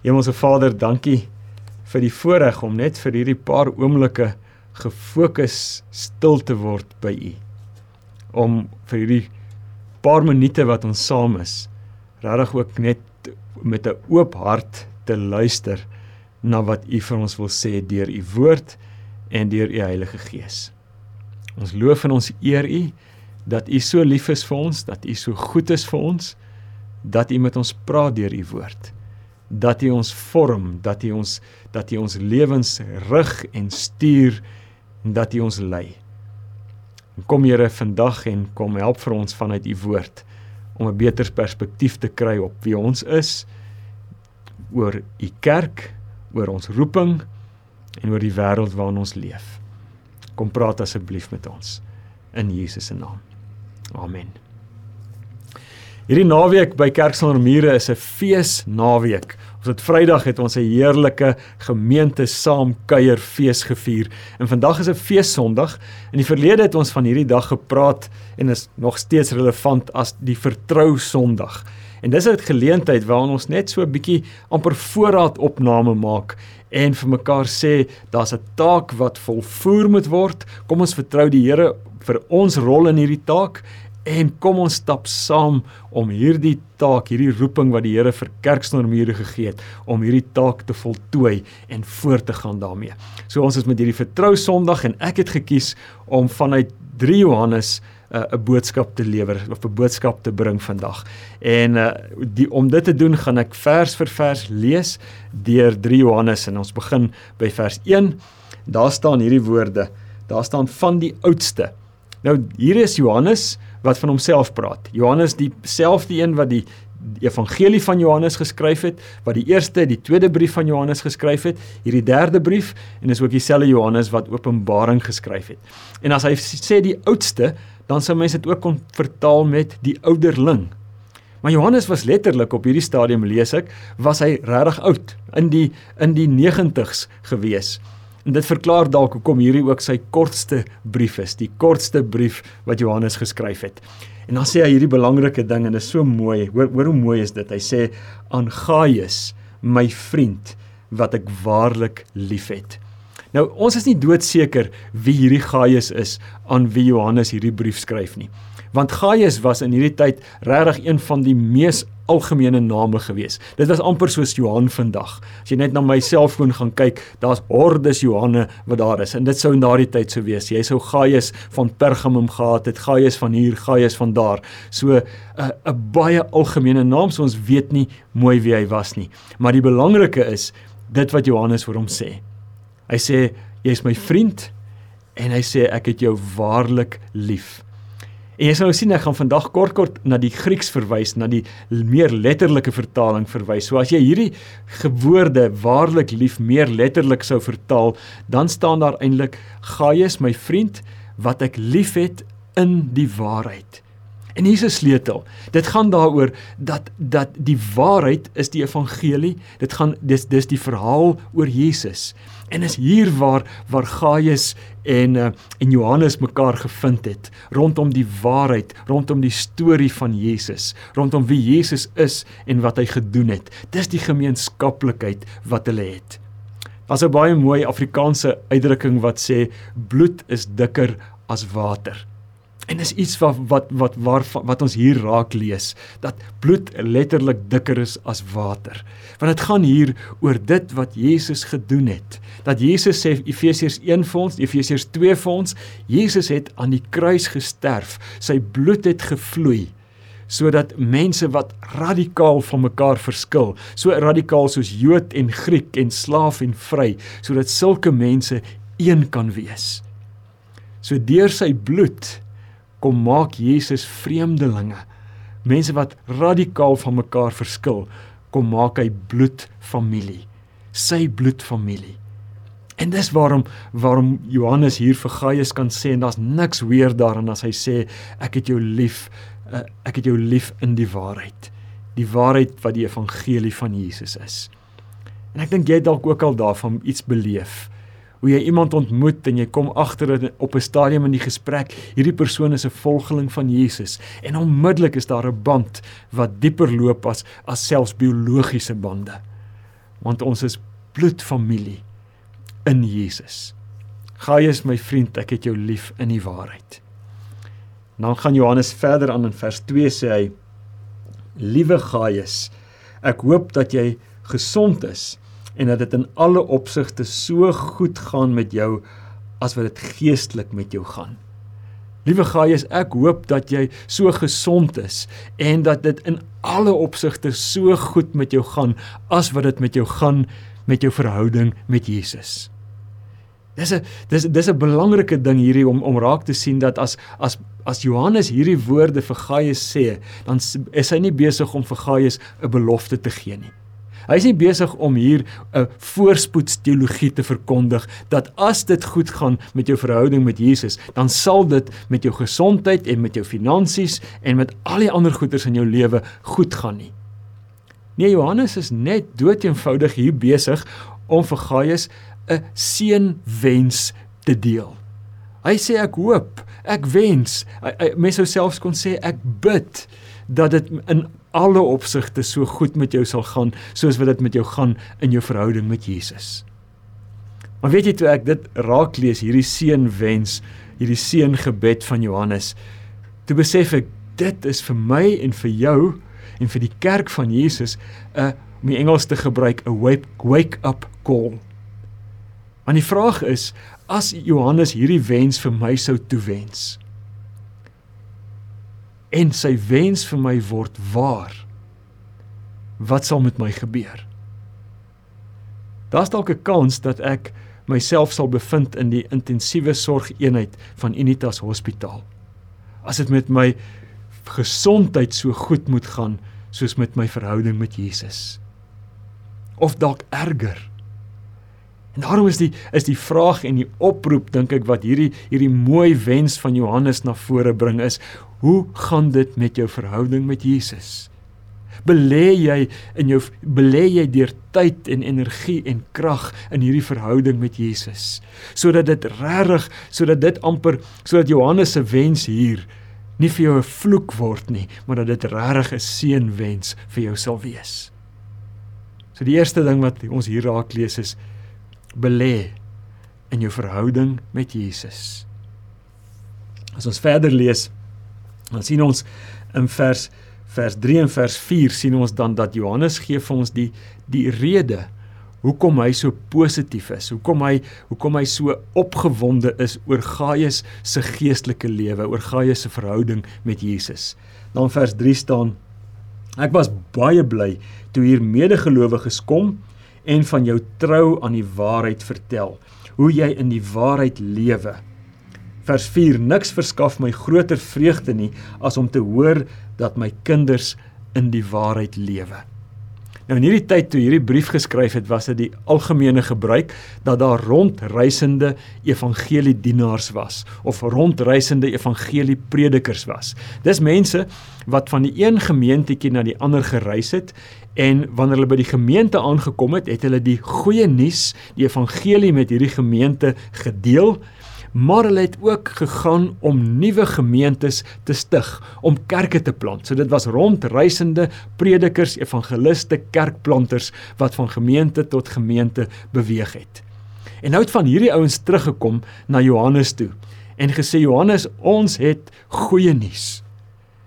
Hemelse Vader, dankie vir die voorreg om net vir hierdie paar oomblikke gefokus stil te word by U. Om vir hierdie paar minute wat ons saam is, regtig ook net met 'n oop hart te luister na wat U vir ons wil sê deur U woord en deur U Heilige Gees. Ons loof en ons eer U dat U so lief is vir ons, dat U so goed is vir ons, dat U met ons praat deur U woord dat U ons vorm, dat U ons dat U ons lewens rig en stuur en dat U ons lei. En kom Here vandag en kom help vir ons vanuit U woord om 'n beter perspektief te kry op wie ons is oor U kerk, oor ons roeping en oor die wêreld waarin ons leef. Kom praat asseblief met ons in Jesus se naam. Amen. Hierdie naweek by Kerk sonder mure is 'n feesnaweek. Ons het Vrydag het ons 'n heerlike gemeente saam kuier fees gevier. En vandag is 'n feessondag. In die verlede het ons van hierdie dag gepraat en is nog steeds relevant as die vertrou Sondag. En dis 'n geleentheid waarin ons net so 'n bietjie amper voorraad opname maak en vir mekaar sê daar's 'n taak wat volvoer moet word. Kom ons vertrou die Here vir ons rol in hierdie taak En kom ons stap saam om hierdie taak, hierdie roeping wat die Here vir kerksnormure gegee het, om hierdie taak te voltooi en voort te gaan daarmee. So ons is met hierdie vertrou Sondag en ek het gekies om vanuit 3 Johannes uh, 'n boodskap te lewer of 'n boodskap te bring vandag. En uh, die om dit te doen gaan ek vers vir vers lees deur 3 Johannes en ons begin by vers 1. Daar staan hierdie woorde. Daar staan van die oudste. Nou hier is Johannes wat van homself praat. Johannes dieselfde een wat die evangelie van Johannes geskryf het, wat die eerste, die tweede brief van Johannes geskryf het, hierdie derde brief en is ook dieselfde Johannes wat Openbaring geskryf het. En as hy sê die oudste, dan sou mense dit ook kon vertaal met die ouderling. Maar Johannes was letterlik op hierdie stadium lees ek, was hy regtig oud, in die in die 90's gewees. En dit verklaar dalk hoekom hierdie ook sy kortste brief is, die kortste brief wat Johannes geskryf het. En dan sê hy hierdie belangrike ding en dit is so mooi. Hoor hoor hoe mooi is dit. Hy sê aan Gaius, my vriend wat ek waarlik liefhet. Nou ons is nie doodseker wie hierdie Gaius is aan wie Johannes hierdie brief skryf nie. Want Gaius was in hierdie tyd regtig een van die mees algemene name gewees. Dit was amper soos Johan vandag. As jy net na my selfoon gaan kyk, daar's hordes Johanne wat daar is en dit sou in daardie tyd sou wees. Jy sou Gaius van Pergamum gehad het, Gaius van hier, Gaius van daar. So 'n uh, 'n baie algemene naam, so ons weet nie mooi wie hy was nie. Maar die belangrike is dit wat Johannes vir hom sê. Hy sê jy's my vriend en hy sê ek het jou waarlik lief. En jy sal nou sien ek gaan vandag kort kort na die Grieks verwys, na die meer letterlike vertaling verwys. So as jy hierdie gewoorde waarlik lief meer letterlik sou vertaal, dan staan daar eintlik Gaius my vriend wat ek liefhet in die waarheid. En hier is 'n sleutel. Dit gaan daaroor dat dat die waarheid is die evangelie. Dit gaan dis dis die verhaal oor Jesus. En is hier waar waar Gaius en uh, en Johannes mekaar gevind het rondom die waarheid, rondom die storie van Jesus, rondom wie Jesus is en wat hy gedoen het. Dis die gemeenskaplikheid wat hulle het. Daar's 'n baie mooi Afrikaanse uitdrukking wat sê bloed is dikker as water. En dis iets wat wat wat waar wat ons hier raak lees dat bloed letterlik dikker is as water. Want dit gaan hier oor dit wat Jesus gedoen het. Dat Jesus sê Efesiërs 1 vir ons, Efesiërs 2 vir ons, Jesus het aan die kruis gesterf. Sy bloed het gevloei sodat mense wat radikaal van mekaar verskil, so radikaal soos Jood en Griek en slaaf en vry, sodat sulke mense een kan wees. So deur sy bloed kom maak Jesus vreemdelinge. Mense wat radikaal van mekaar verskil, kom maak hy bloedfamilie. Sy bloedfamilie. En dis waarom waarom Johannes hier vir Gaius kan sê en daar's niks weer daarin as hy sê ek het jou lief, uh, ek het jou lief in die waarheid. Die waarheid wat die evangelie van Jesus is. En ek dink jy dalk ook al daarvan iets beleef hoe jy iemand ontmoet en jy kom agter op 'n stadium in die gesprek, hierdie persoon is 'n volgeling van Jesus en onmiddellik is daar 'n band wat dieper loop as as selfs biologiese bande. want ons is bloedfamilie in Jesus. Gaius my vriend, ek het jou lief in die waarheid. Dan gaan Johannes verder aan in vers 2 sê hy: Liewe Gaius, ek hoop dat jy gesond is en dat dit in alle opsigte so goed gaan met jou as wat dit geestelik met jou gaan. Liewe Gaius, ek hoop dat jy so gesond is en dat dit in alle opsigte so goed met jou gaan as wat dit met jou gaan met jou verhouding met Jesus. Dis 'n dis dis 'n belangrike ding hierdie om om raak te sien dat as as as Johannes hierdie woorde vir Gaius sê, dan is hy nie besig om vir Gaius 'n belofte te gee nie. Hy is nie besig om hier 'n voorspoedsteologie te verkondig dat as dit goed gaan met jou verhouding met Jesus, dan sal dit met jou gesondheid en met jou finansies en met al die ander goederes in jou lewe goed gaan nie. Nee, Johannes is net doeteenvoudig hier besig om vir Gaius 'n seënwens te deel. Hy sê ek hoop, ek wens, mense sou selfs kon sê ek bid dat dit in alle opsigte so goed met jou sal gaan soos wat dit met jou gaan in jou verhouding met Jesus. Maar weet jy toe ek dit raak lees hierdie seënwens, hierdie seëngebed van Johannes, toe besef ek dit is vir my en vir jou en vir die kerk van Jesus 'n om die Engels te gebruik 'n wake, wake up call. Want die vraag is, as Johannes hierdie wens vir my sou toewens en sy wens vir my word waar, wat sal met my gebeur? Daar's dalk 'n kans dat ek myself sal bevind in die intensiewe sorgeenheid van Unitas Hospitaal. As dit met my gesondheid so goed moet gaan soos met my verhouding met Jesus. Of dalk erger. En daarom is die is die vraag en die oproep dink ek wat hierdie hierdie mooi wens van Johannes na vore bring is, hoe gaan dit met jou verhouding met Jesus? Belê jy in jou belê jy deur tyd en energie en krag in hierdie verhouding met Jesus sodat dit regtig sodat dit amper sodat Johannes se wens hier nie vir jou 'n vloek word nie maar dat dit regtig 'n seënwens vir jou sal wees. So die eerste ding wat ons hier raak lees is belê in jou verhouding met Jesus. As ons verder lees, dan sien ons in vers vers 3 en vers 4 sien ons dan dat Johannes gee vir ons die die rede hoekom hy so positief is, hoekom hy hoekom hy so opgewonde is oor Gaius se geestelike lewe, oor Gaius se verhouding met Jesus. Dan vers 3 staan Ek was baie bly toe hier medegelowiges kom en van jou trou aan die waarheid vertel, hoe jy in die waarheid lewe. Vers 4: Niks verskaf my groter vreugde nie as om te hoor dat my kinders in die waarheid lewe. Nou in hierdie tyd toe hierdie brief geskryf het, was dit die algemene gebruik dat daar rondreisende evangeliedienaars was of rondreisende evangeliepredikers was. Dis mense wat van die een gemeentetjie na die ander gereis het en wanneer hulle by die gemeente aangekom het, het hulle die goeie nuus, die evangelie met hierdie gemeente gedeel maar hulle het ook gegaan om nuwe gemeentes te stig, om kerke te plant. So dit was rondreisende predikers, evangeliste, kerkplanters wat van gemeente tot gemeente beweeg het. En nou het van hierdie ouens teruggekom na Johannes toe en gesê Johannes, ons het goeie nuus.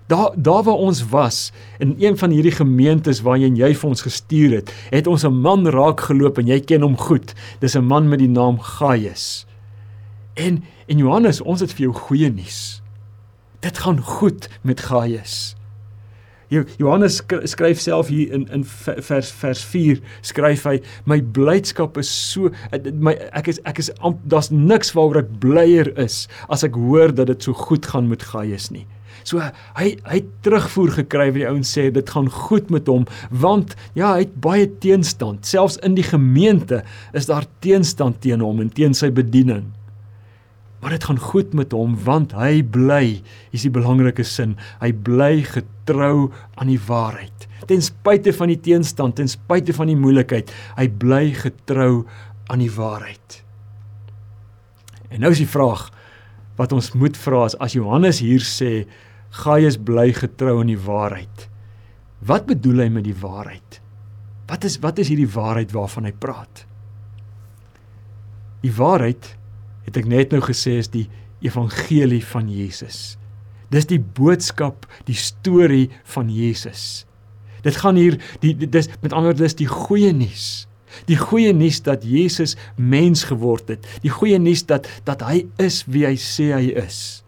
Daar daar waar ons was in een van hierdie gemeentes waarheen jy vir ons gestuur het, het ons 'n man raak geloop en jy ken hom goed. Dis 'n man met die naam Gaius. En en Johannes, ons het vir jou goeie nuus. Dit gaan goed met Gaius. Johannes skryf self hier in in vers vers 4 skryf hy my blydskap is so my ek is ek is daar's niks waaroor ek blyer is as ek hoor dat dit so goed gaan met Gaius nie. So hy hy terugvoer gekry wat die ouens sê dit gaan goed met hom want ja hy het baie teenstand selfs in die gemeente is daar teenstand teen hom en teen sy bediening. Maar dit gaan goed met hom want hy bly, hier's die belangrike sin, hy bly getrou aan die waarheid. Ten spyte van die teenstand, ten spyte van die moeilikheid, hy bly getrou aan die waarheid. En nou is die vraag wat ons moet vra is as Johannes hier sê Gaius bly getrou aan die waarheid. Wat bedoel hy met die waarheid? Wat is wat is hierdie waarheid waarvan hy praat? Die waarheid het ek net nou gesê is die evangelie van Jesus. Dis die boodskap, die storie van Jesus. Dit gaan hier die dis met ander woorde dis die goeie nuus. Die goeie nuus dat Jesus mens geword het. Die goeie nuus dat dat hy is wie hy sê hy is.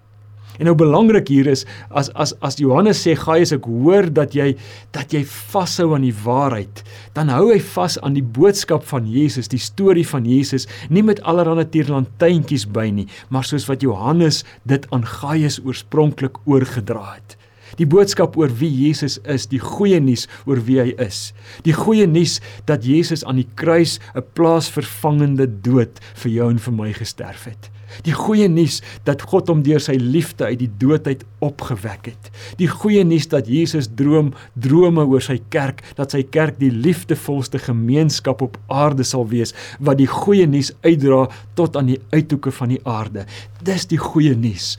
En nou belangrik hier is as as as Johannes sê Gaius ek hoor dat jy dat jy vashou aan die waarheid, dan hou hy vas aan die boodskap van Jesus, die storie van Jesus, nie met allerlei tierlantjies by nie, maar soos wat Johannes dit aan Gaius oorspronklik oorgedra het. Die boodskap oor wie Jesus is, die goeie nuus oor wie hy is. Die goeie nuus dat Jesus aan die kruis 'n plaasvervangende dood vir jou en vir my gesterf het. Die goeie nuus dat God hom deur sy liefde uit die dood uit opgewek het. Die goeie nuus dat Jesus droom drome oor sy kerk, dat sy kerk die liefdevolste gemeenskap op aarde sal wees wat die goeie nuus uitdra tot aan die uithoeke van die aarde. Dis die goeie nuus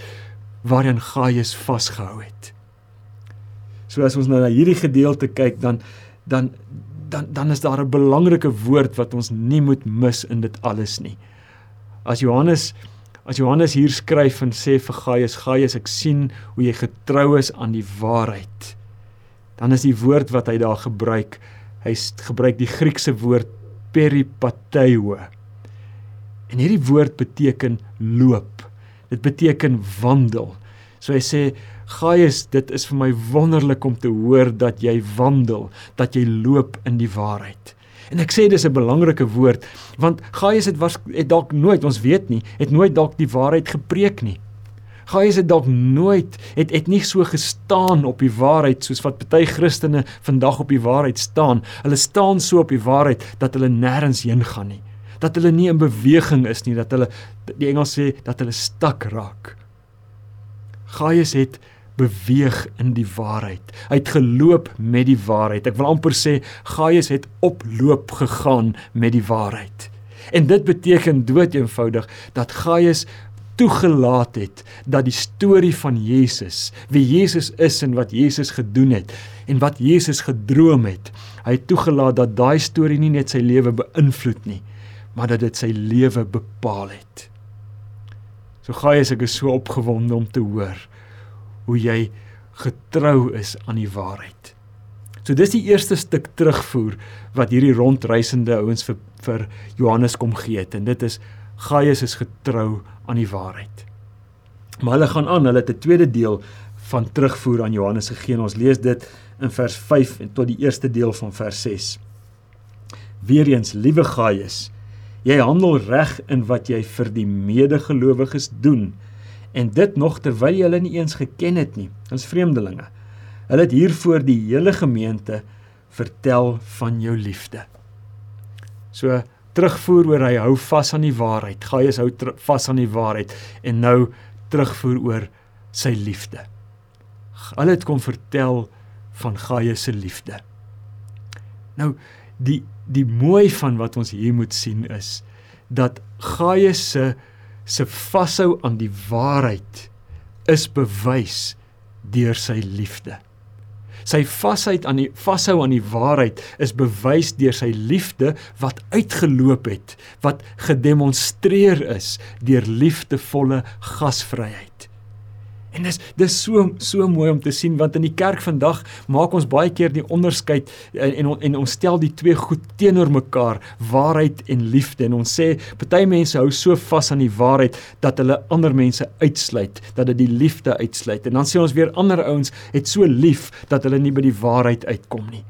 waaraan Gaius vasgehou het. So as ons nou na hierdie gedeelte kyk dan dan dan dan is daar 'n belangrike woord wat ons nie moet mis in dit alles nie. As Johannes as Johannes hier skryf en sê vir Gaius, Gaius, ek sien hoe jy getrou is aan die waarheid. Dan is die woord wat hy daar gebruik, hy gebruik die Griekse woord peripateo. En hierdie woord beteken loop. Dit beteken wandel. So hy sê Gaius, dit is vir my wonderlik om te hoor dat jy wandel, dat jy loop in die waarheid. En ek sê dis 'n belangrike woord want Gaius het was het dalk nooit, ons weet nie, het nooit dalk die waarheid gepreek nie. Gaius het dalk nooit het het nie so gestaan op die waarheid soos wat baie Christene vandag op die waarheid staan. Hulle staan so op die waarheid dat hulle nêrens heen gaan nie. Dat hulle nie in beweging is nie, dat hulle die Engels sê dat hulle stak raak. Gaius het beweeg in die waarheid. Hy het geloop met die waarheid. Ek wil amper sê Gaius het oploop gegaan met die waarheid. En dit beteken dood eenvoudig dat Gaius toegelaat het dat die storie van Jesus, wie Jesus is en wat Jesus gedoen het en wat Jesus gedroom het, hy het toegelaat dat daai storie nie net sy lewe beïnvloed nie, maar dat dit sy lewe bepaal het. So Gaius ek is so opgewonde om te hoor hoe jy getrou is aan die waarheid. So dis die eerste stuk terugvoer wat hierdie rondreisende ouens vir vir Johannes kom gee het en dit is Gaius is getrou aan die waarheid. Maar hulle gaan aan, hulle het 'n tweede deel van terugvoer aan Johannes gegee en ons lees dit in vers 5 en tot die eerste deel van vers 6. Weereens, liewe Gaius, jy handel reg in wat jy vir die medegelowiges doen en dit nog terwyl jy hulle nie eens geken het nie. Ons vreemdelinge. Hulle het hiervoor die hele gemeente vertel van jou liefde. So terugvoer oor hy hou vas aan die waarheid. Gaius hou vas aan die waarheid en nou terugvoer oor sy liefde. Hulle het kom vertel van Gaius se liefde. Nou die die mooi van wat ons hier moet sien is dat Gaius se se vashou aan die waarheid is bewys deur sy liefde. Sy vasheid aan die vashou aan die waarheid is bewys deur sy liefde wat uitgeloop het, wat gedemonstreer is deur liefdevolle gasvryheid. En dis dis so so mooi om te sien want in die kerk vandag maak ons baie keer die onderskeid en en, en ons stel die twee goed teenoor mekaar, waarheid en liefde en ons sê party mense hou so vas aan die waarheid dat hulle ander mense uitsluit, dat dit die liefde uitsluit. En dan sê ons weer ander ouens het so lief dat hulle nie by die waarheid uitkom nie.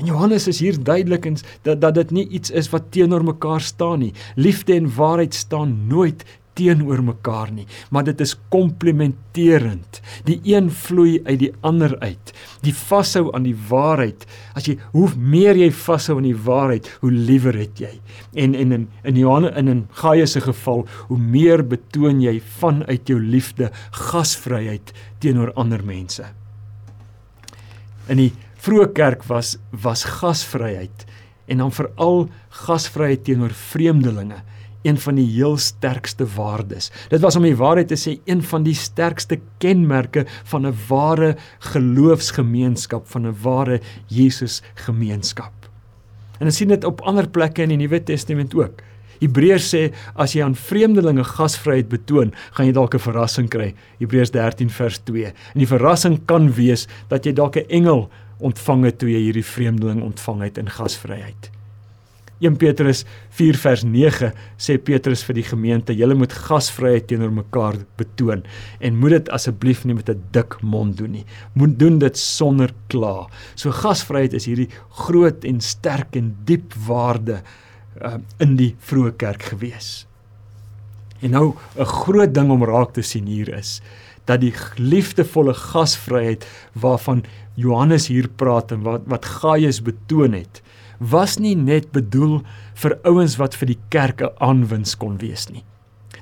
En Johannes is hier duidelik in dat dat dit nie iets is wat teenoor mekaar staan nie. Liefde en waarheid staan nooit teenoor mekaar nie, maar dit is komplementerend. Die een vloei uit die ander uit. Die vashou aan die waarheid. As jy hoe meer jy vashou aan die waarheid, hoe liewer het jy. En en in in Johannes in 'n Gaius se geval, hoe meer betoon jy vanuit jou liefde gasvryheid teenoor ander mense. In die vroeë kerk was was gasvryheid en dan veral gasvryheid teenoor vreemdelinge een van die heel sterkste waardes. Dit was om die waarheid te sê een van die sterkste kenmerke van 'n ware geloofsgemeenskap, van 'n ware Jesus gemeenskap. En ons sien dit op ander plekke in die Nuwe Testament ook. Hebreërs sê as jy aan vreemdelinge gasvryheid betoon, gaan jy dalk 'n verrassing kry. Hebreërs 13 vers 2. En die verrassing kan wees dat jy dalk 'n engel ontvang het toe jy hierdie vreemdeling ontvang het in gasvryheid. 1 Petrus 4 vers 9 sê Petrus vir die gemeente: "Julle moet gasvryheid teenoor mekaar betoon en moet dit asseblief nie met 'n dik mond doen nie. Moet doen dit sonder kla." So gasvryheid is hierdie groot en sterk en diep waarde uh, in die vroeë kerk gewees. En nou 'n groot ding om raak te sien hier is dat die liefdevolle gasvryheid waarvan Johannes hier praat en wat wat Gaius betoon het, was nie net bedoel vir ouens wat vir die kerk 'n aanwins kon wees nie.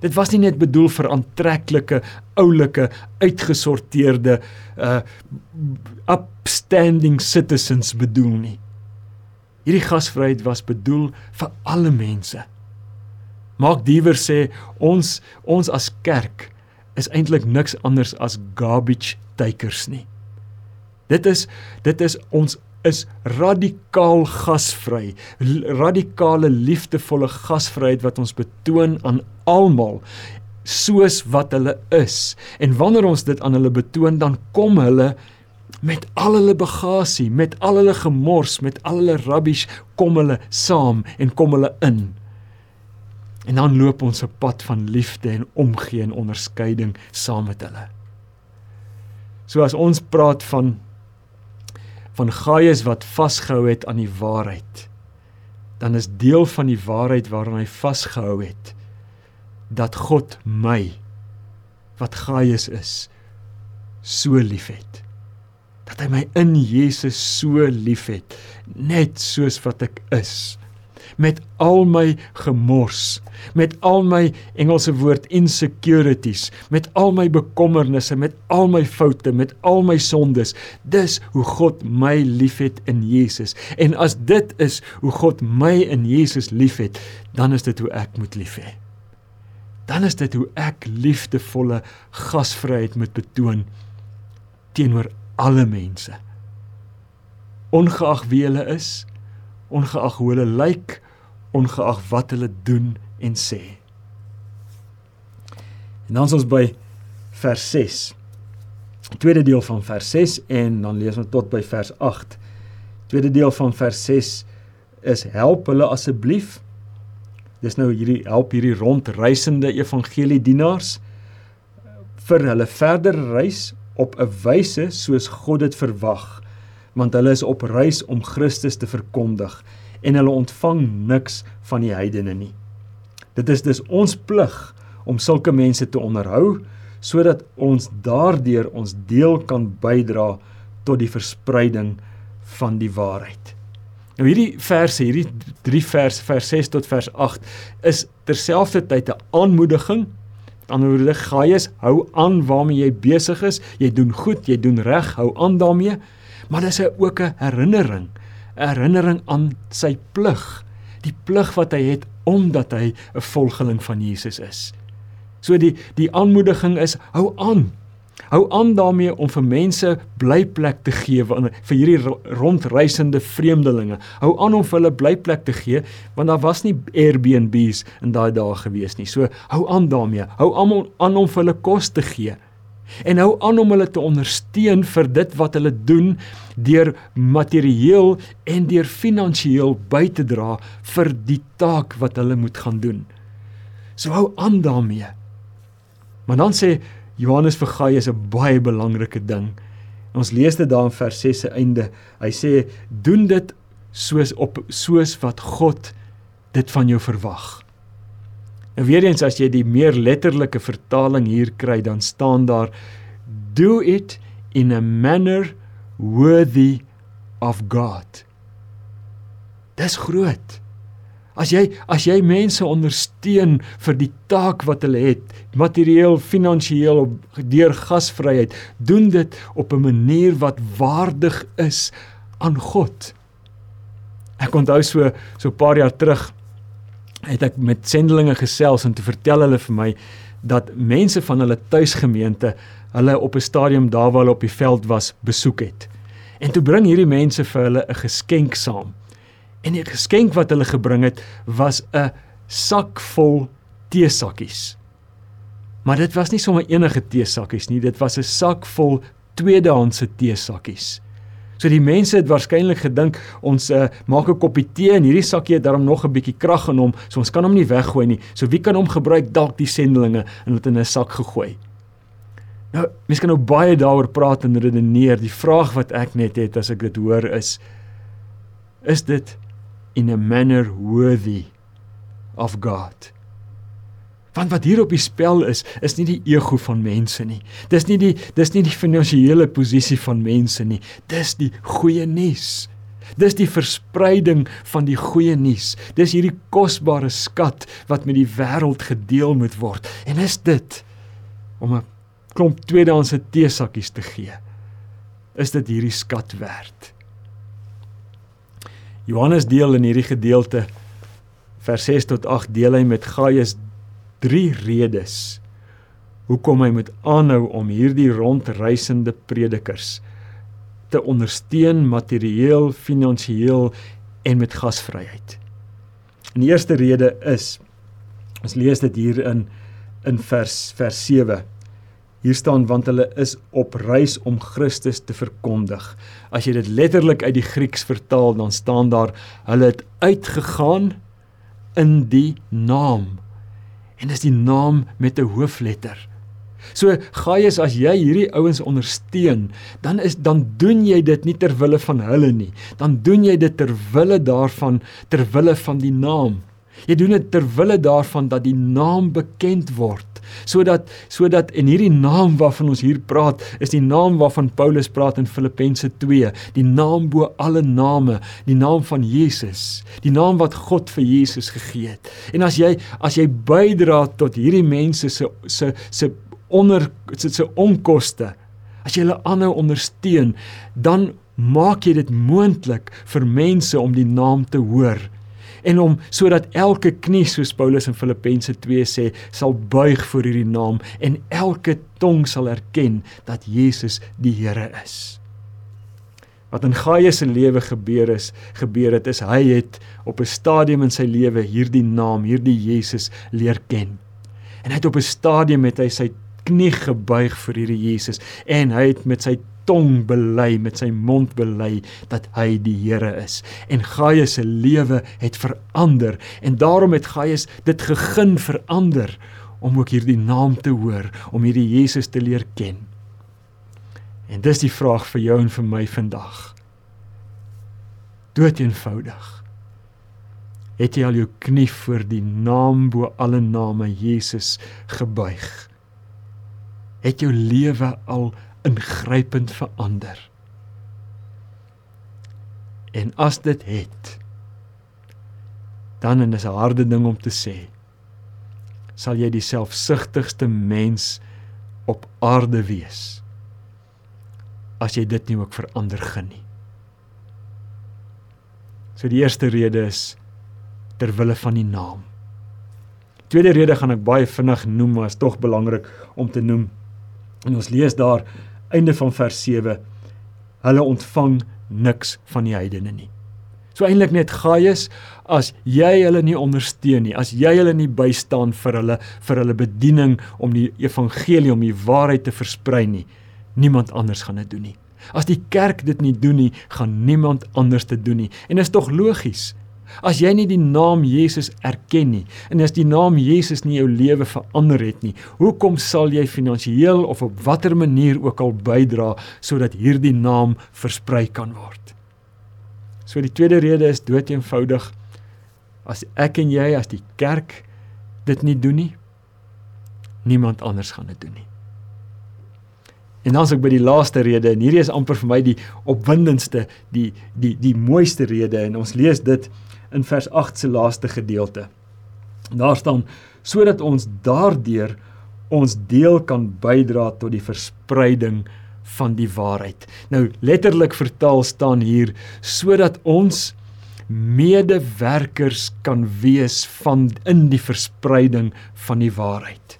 Dit was nie net bedoel vir aantreklike, oulike, uitgesorteerde uh upstanding citizens bedoel nie. Hierdie gasvryheid was bedoel vir alle mense. Mark Diewer sê ons ons as kerk is eintlik niks anders as garbage takers nie. Dit is dit is ons is radikaal gasvry, radikale liefdevolle gasvryheid wat ons betoon aan almal soos wat hulle is. En wanneer ons dit aan hulle betoon, dan kom hulle met al hulle bagasie, met al hulle gemors, met al hulle rubbish, kom hulle saam en kom hulle in. En dan loop ons 'n pad van liefde en omgee en onderskeiding saam met hulle. So as ons praat van van Gaius wat vasgehou het aan die waarheid, dan is deel van die waarheid waaraan hy vasgehou het dat God my wat Gaius is so liefhet. Dat hy my in Jesus so liefhet, net soos wat ek is met al my gemors, met al my Engelse woord insecurities, met al my bekommernisse, met al my foute, met al my sondes. Dis hoe God my liefhet in Jesus. En as dit is hoe God my in Jesus liefhet, dan is dit hoe ek moet lief hê. Dan is dit hoe ek liefdevolle gasvryheid moet betoon teenoor alle mense. Ongeag wie hulle is, ongeag hoe hulle lyk, ongeag wat hulle doen en sê. En dan is ons by vers 6. Die tweede deel van vers 6 en dan lees ons tot by vers 8. Tweede deel van vers 6 is help hulle asseblief. Dis nou hierdie help hierdie rondreisende evangeliedienaars vir hulle verder reis op 'n wyse soos God dit verwag want hulle is op reis om Christus te verkondig en hulle ontvang niks van die heidene nie. Dit is dus ons plig om sulke mense te onderhou sodat ons daardeur ons deel kan bydra tot die verspreiding van die waarheid. Nou hierdie verse, hierdie 3 vers vers 6 tot vers 8 is terselfdertyd 'n aanmoediging. Anderwoorde Gaius, hou aan waarmee jy besig is. Jy doen goed, jy doen reg, hou aan daarmee. Maar dis ook 'n herinnering 'n herinnering aan sy plig, die plig wat hy het omdat hy 'n volgeling van Jesus is. So die die aanmoediging is hou aan. Hou aan daarmee om vir mense blyplek te gee vir hierdie rondreisende vreemdelinge. Hou aan om vir hulle blyplek te gee want daar was nie Airbnbs in daai dae gewees nie. So hou aan daarmee. Hou aan om vir hulle kos te gee en hou aan om hulle te ondersteun vir dit wat hulle doen deur materieel en deur finansiëel by te dra vir die taak wat hulle moet gaan doen. So hou aan daarmee. Maar dan sê Johannes vir Gaius 'n baie belangrike ding. Ons lees dit daar in vers 6 se einde. Hy sê doen dit soos op soos wat God dit van jou verwag. En weer eens as jy die meer letterlike vertaling hier kry, dan staan daar do it in a manner worthy of God. Dis groot. As jy as jy mense ondersteun vir die taak wat hulle het, materieel, finansiëel of deur gasvryheid, doen dit op 'n manier wat waardig is aan God. Ek onthou so so 'n paar jaar terug het ek met sendelinge gesels en te vertel hulle vir my dat mense van hulle tuisgemeente hulle op 'n stadium daar waar hulle op die veld was besoek het. En toe bring hierdie mense vir hulle 'n geskenk saam. En die geskenk wat hulle gebring het was 'n sak vol teesakkies. Maar dit was nie sommer enige teesakkies nie, dit was 'n sak vol tweedehandse teesakkies. So die mense het waarskynlik gedink ons uh, maak 'n koppie tee en hierdie sakkie het daarom nog 'n bietjie krag in hom, so ons kan hom nie weggooi nie. So wie kan hom gebruik dalk die sendelinge en dit in 'n sak gegooi. Nou, mens kan nou baie daaroor praat en redeneer. Die vraag wat ek net het as ek dit hoor is is dit in a manner worthy of God? Want wat hier op die spel is, is nie die ego van mense nie. Dis nie die dis nie die finansiële posisie van mense nie. Dis die goeie nuus. Dis die verspreiding van die goeie nuus. Dis hierdie kosbare skat wat met die wêreld gedeel moet word. En is dit om 'n klomp tweedehandse teesakkies te gee? Is dit hierdie skat werd? Johannes deel in hierdie gedeelte vers 6 tot 8 deel hy met Gaius drie redes hoekom hy moet aanhou om hierdie rondreisende predikers te ondersteun materieel, finansiëel en met gasvryheid. En die eerste rede is ons lees dit hier in in vers vers 7. Hier staan want hulle is op reis om Christus te verkondig. As jy dit letterlik uit die Grieks vertaal, dan staan daar hulle het uitgegaan in die naam en dis die naam met 'n hoofletter. So Gaius as jy hierdie ouens ondersteun, dan is dan doen jy dit nie ter wille van hulle nie. Dan doen jy dit ter wille daarvan, ter wille van die naam. Jy doen dit ter wille daarvan dat die naam bekend word sodat sodat en hierdie naam waarvan ons hier praat is die naam waarvan Paulus praat in Filippense 2 die naam bo alle name die naam van Jesus die naam wat God vir Jesus gegee het. En as jy as jy bydra tot hierdie mense se se se onder se se onkoste as jy hulle aanhou ondersteun dan maak jy dit moontlik vir mense om die naam te hoor en om sodat elke knie soos Paulus in Filippense 2 sê sal buig voor hierdie naam en elke tong sal erken dat Jesus die Here is. Wat in Gaius se lewe gebeur is, gebeur het is hy het op 'n stadium in sy lewe hierdie naam, hierdie Jesus leer ken. En hy het op 'n stadium met hy sy knie gebuig vir hierdie Jesus en hy het met sy tong bely met sy mond bely dat hy die Here is. En Gaius se lewe het verander en daarom het Gaius dit gegin verander om ook hierdie naam te hoor, om hierdie Jesus te leer ken. En dis die vraag vir jou en vir my vandag. Dood eenvoudig. Het jy al jou knie voor die naam bo alle name Jesus gebuig? Het jou lewe al ingrypend verander. En as dit het, dan en dis 'n harde ding om te sê, sal jy die selfsugtigste mens op aarde wees as jy dit nie ook verander gen nie. So die eerste rede is ter wille van die naam. Tweede rede gaan ek baie vinnig noem, maar is tog belangrik om te noem. En ons lees daar einde van vers 7 hulle ontvang niks van die heidene nie. So eintlik net Gaius as jy hulle nie ondersteun nie, as jy hulle nie bystaan vir hulle vir hulle bediening om die evangelie om die waarheid te versprei nie, niemand anders gaan dit doen nie. As die kerk dit nie doen nie, gaan niemand anders dit doen nie. En is tog logies. As jy nie die naam Jesus erken nie en as die naam Jesus nie jou lewe verander het nie, hoekom sal jy finansiëel of op watter manier ook al bydra sodat hierdie naam versprei kan word? So die tweede rede is dood eenvoudig as ek en jy as die kerk dit nie doen nie, niemand anders gaan dit doen nie. En dan as ek by die laaste rede en hierdie is amper vir my die opwindendste, die die die mooiste rede en ons lees dit in vers 8 se laaste gedeelte. Daar staan sodat ons daardeur ons deel kan bydra tot die verspreiding van die waarheid. Nou letterlik vertaal staan hier sodat ons medewerkers kan wees van in die verspreiding van die waarheid.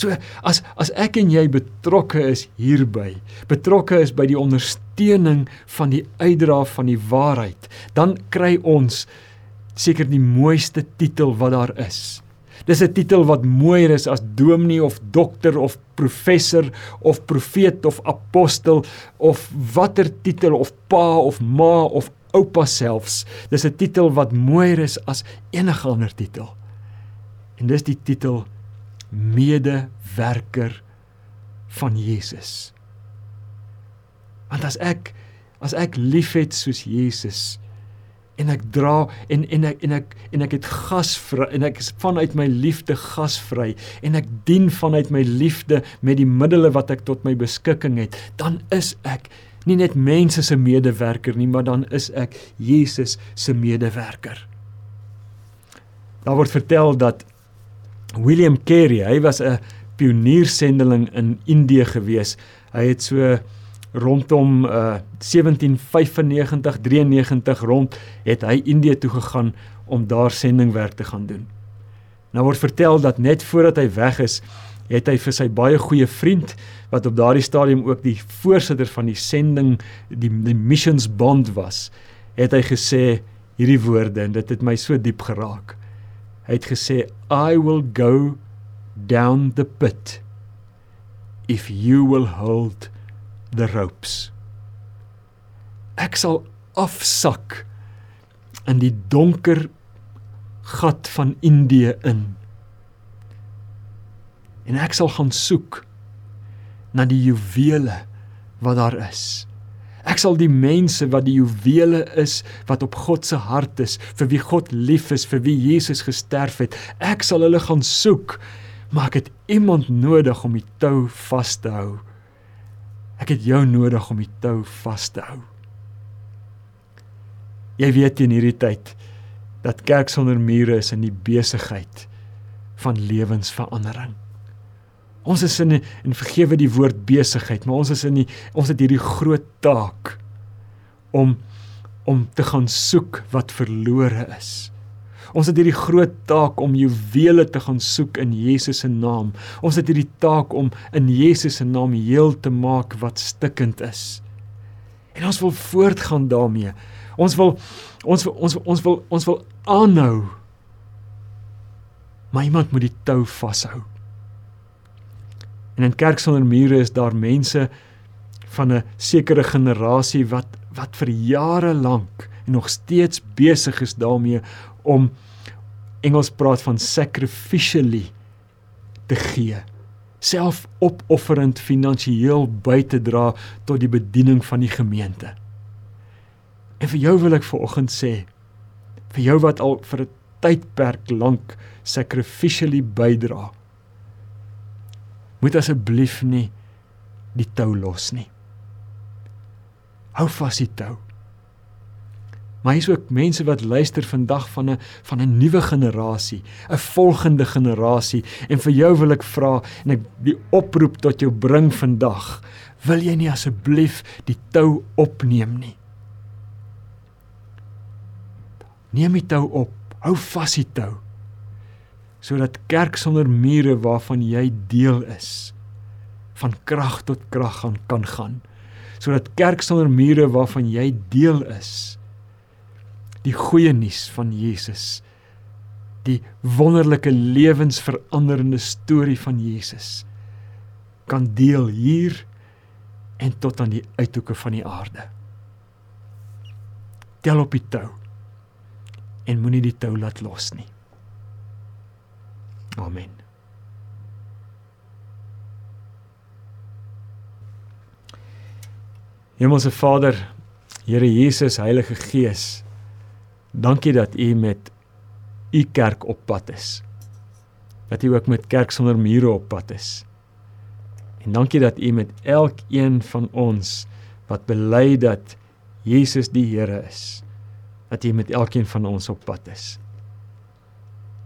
So as as ek en jy betrokke is hierby, betrokke is by die ondersteuning van die uitdra van die waarheid, dan kry ons seker die mooiste titel wat daar is. Dis 'n titel wat mooier is as dominee of dokter of professor of profeet of apostel of watter titel of pa of ma of oupa selfs. Dis 'n titel wat mooier is as enige ander titel. En dis die titel medewerker van Jesus. Want as ek as ek liefhet soos Jesus en ek dra en en ek en ek en ek het gasvry en ek is vanuit my liefde gasvry en ek dien vanuit my liefde met die middele wat ek tot my beskikking het, dan is ek nie net mense se medewerker nie, maar dan is ek Jesus se medewerker. Daar word vertel dat William Carey, hy was 'n pioniersendeling in Indië gewees. Hy het so rondom uh 1795 93 rond het hy Indië toe gegaan om daar sendingwerk te gaan doen. Nou word vertel dat net voordat hy weg is, het hy vir sy baie goeie vriend wat op daardie stadium ook die voorsitter van die sending die, die missions bond was, het hy gesê hierdie woorde en dit het my so diep geraak. Hy het gesê I will go down the pit if you will hold the ropes. Ek sal afsak in die donker gat van Indië in. En ek sal gaan soek na die juwele wat daar is. Ek sal die mense wat die juwele is wat op God se hart is, vir wie God lief is, vir wie Jesus gesterf het. Ek sal hulle gaan soek, maar ek het iemand nodig om die tou vas te hou. Ek het jou nodig om die tou vas te hou. Jy weet in hierdie tyd dat kerk sonder mure is in die besigheid van lewensverandering. Ons is in en vergewe die woord besigheid, maar ons is in die ons het hierdie groot taak om om te gaan soek wat verlore is. Ons het hierdie groot taak om juwele te gaan soek in Jesus se naam. Ons het hierdie taak om in Jesus se naam heel te maak wat stikkend is. En ons wil voortgaan daarmee. Ons wil ons wil ons wil ons wil ons wil aanhou. Maar iemand moet die tou vashou. En in kerk sonder mure is daar mense van 'n sekere generasie wat wat vir jare lank en nog steeds besig is daarmee om Engels praat van sacrificially te gee selfopofferend finansiëel by te dra tot die bediening van die gemeente. En vir jou wil ek vanoggend sê vir jou wat al vir 'n tydperk lank sacrificially bydra moet asseblief nie die tou los nie. Hou vas die tou. Maar hier's ook mense wat luister vandag van 'n van 'n nuwe generasie, 'n volgende generasie en vir jou wil ek vra en ek die oproep tot jou bring vandag. Wil jy nie asseblief die tou opneem nie? Neem die tou op. Hou vas die tou sodat kerk sonder mure waarvan jy deel is van krag tot krag gaan kan gaan sodat kerk sonder mure waarvan jy deel is die goeie nuus van Jesus. Die wonderlike lewensveranderende storie van Jesus kan deel hier en tot aan die uithoeke van die aarde. Tel op die tou en moenie die tou laat los nie. Amen. Hemelse Vader, Here Jesus, Heilige Gees, dankie dat U met U kerk op pad is. Dat U ook met kerk sonder mure op pad is. En dankie dat U met elkeen van ons wat bely dat Jesus die Here is, dat U met elkeen van ons op pad is.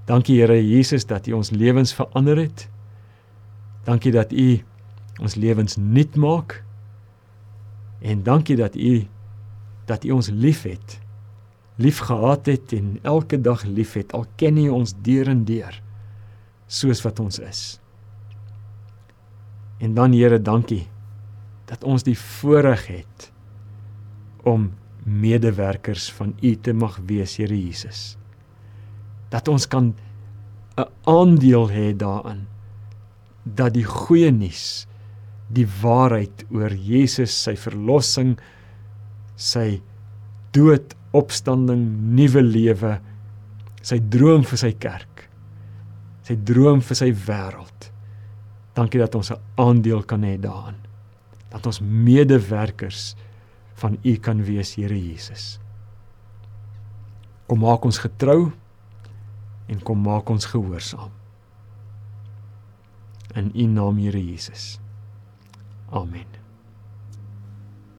Dankie Here Jesus dat U ons lewens verander het. Dankie dat U ons lewens nuut maak. En dankie dat U dat U ons liefhet. Liefgehad het en elke dag liefhet al ken U ons deur en deur soos wat ons is. En dan Here, dankie dat ons die voorreg het om medewerkers van U te mag wees, Here Jesus. Dat ons kan 'n aandeel hê daarin dat die goeie nuus, die waarheid oor Jesus, sy verlossing, sy dood, opstanding, nuwe lewe, sy droom vir sy kerk, sy droom vir sy wêreld. Dankie dat ons 'n aandeel kan hê daarin. Dat ons medewerkers van U kan wees, Here Jesus. Kom maak ons getrou en kom maak ons gehoorsaam. In U naam, Here Jesus. Amen.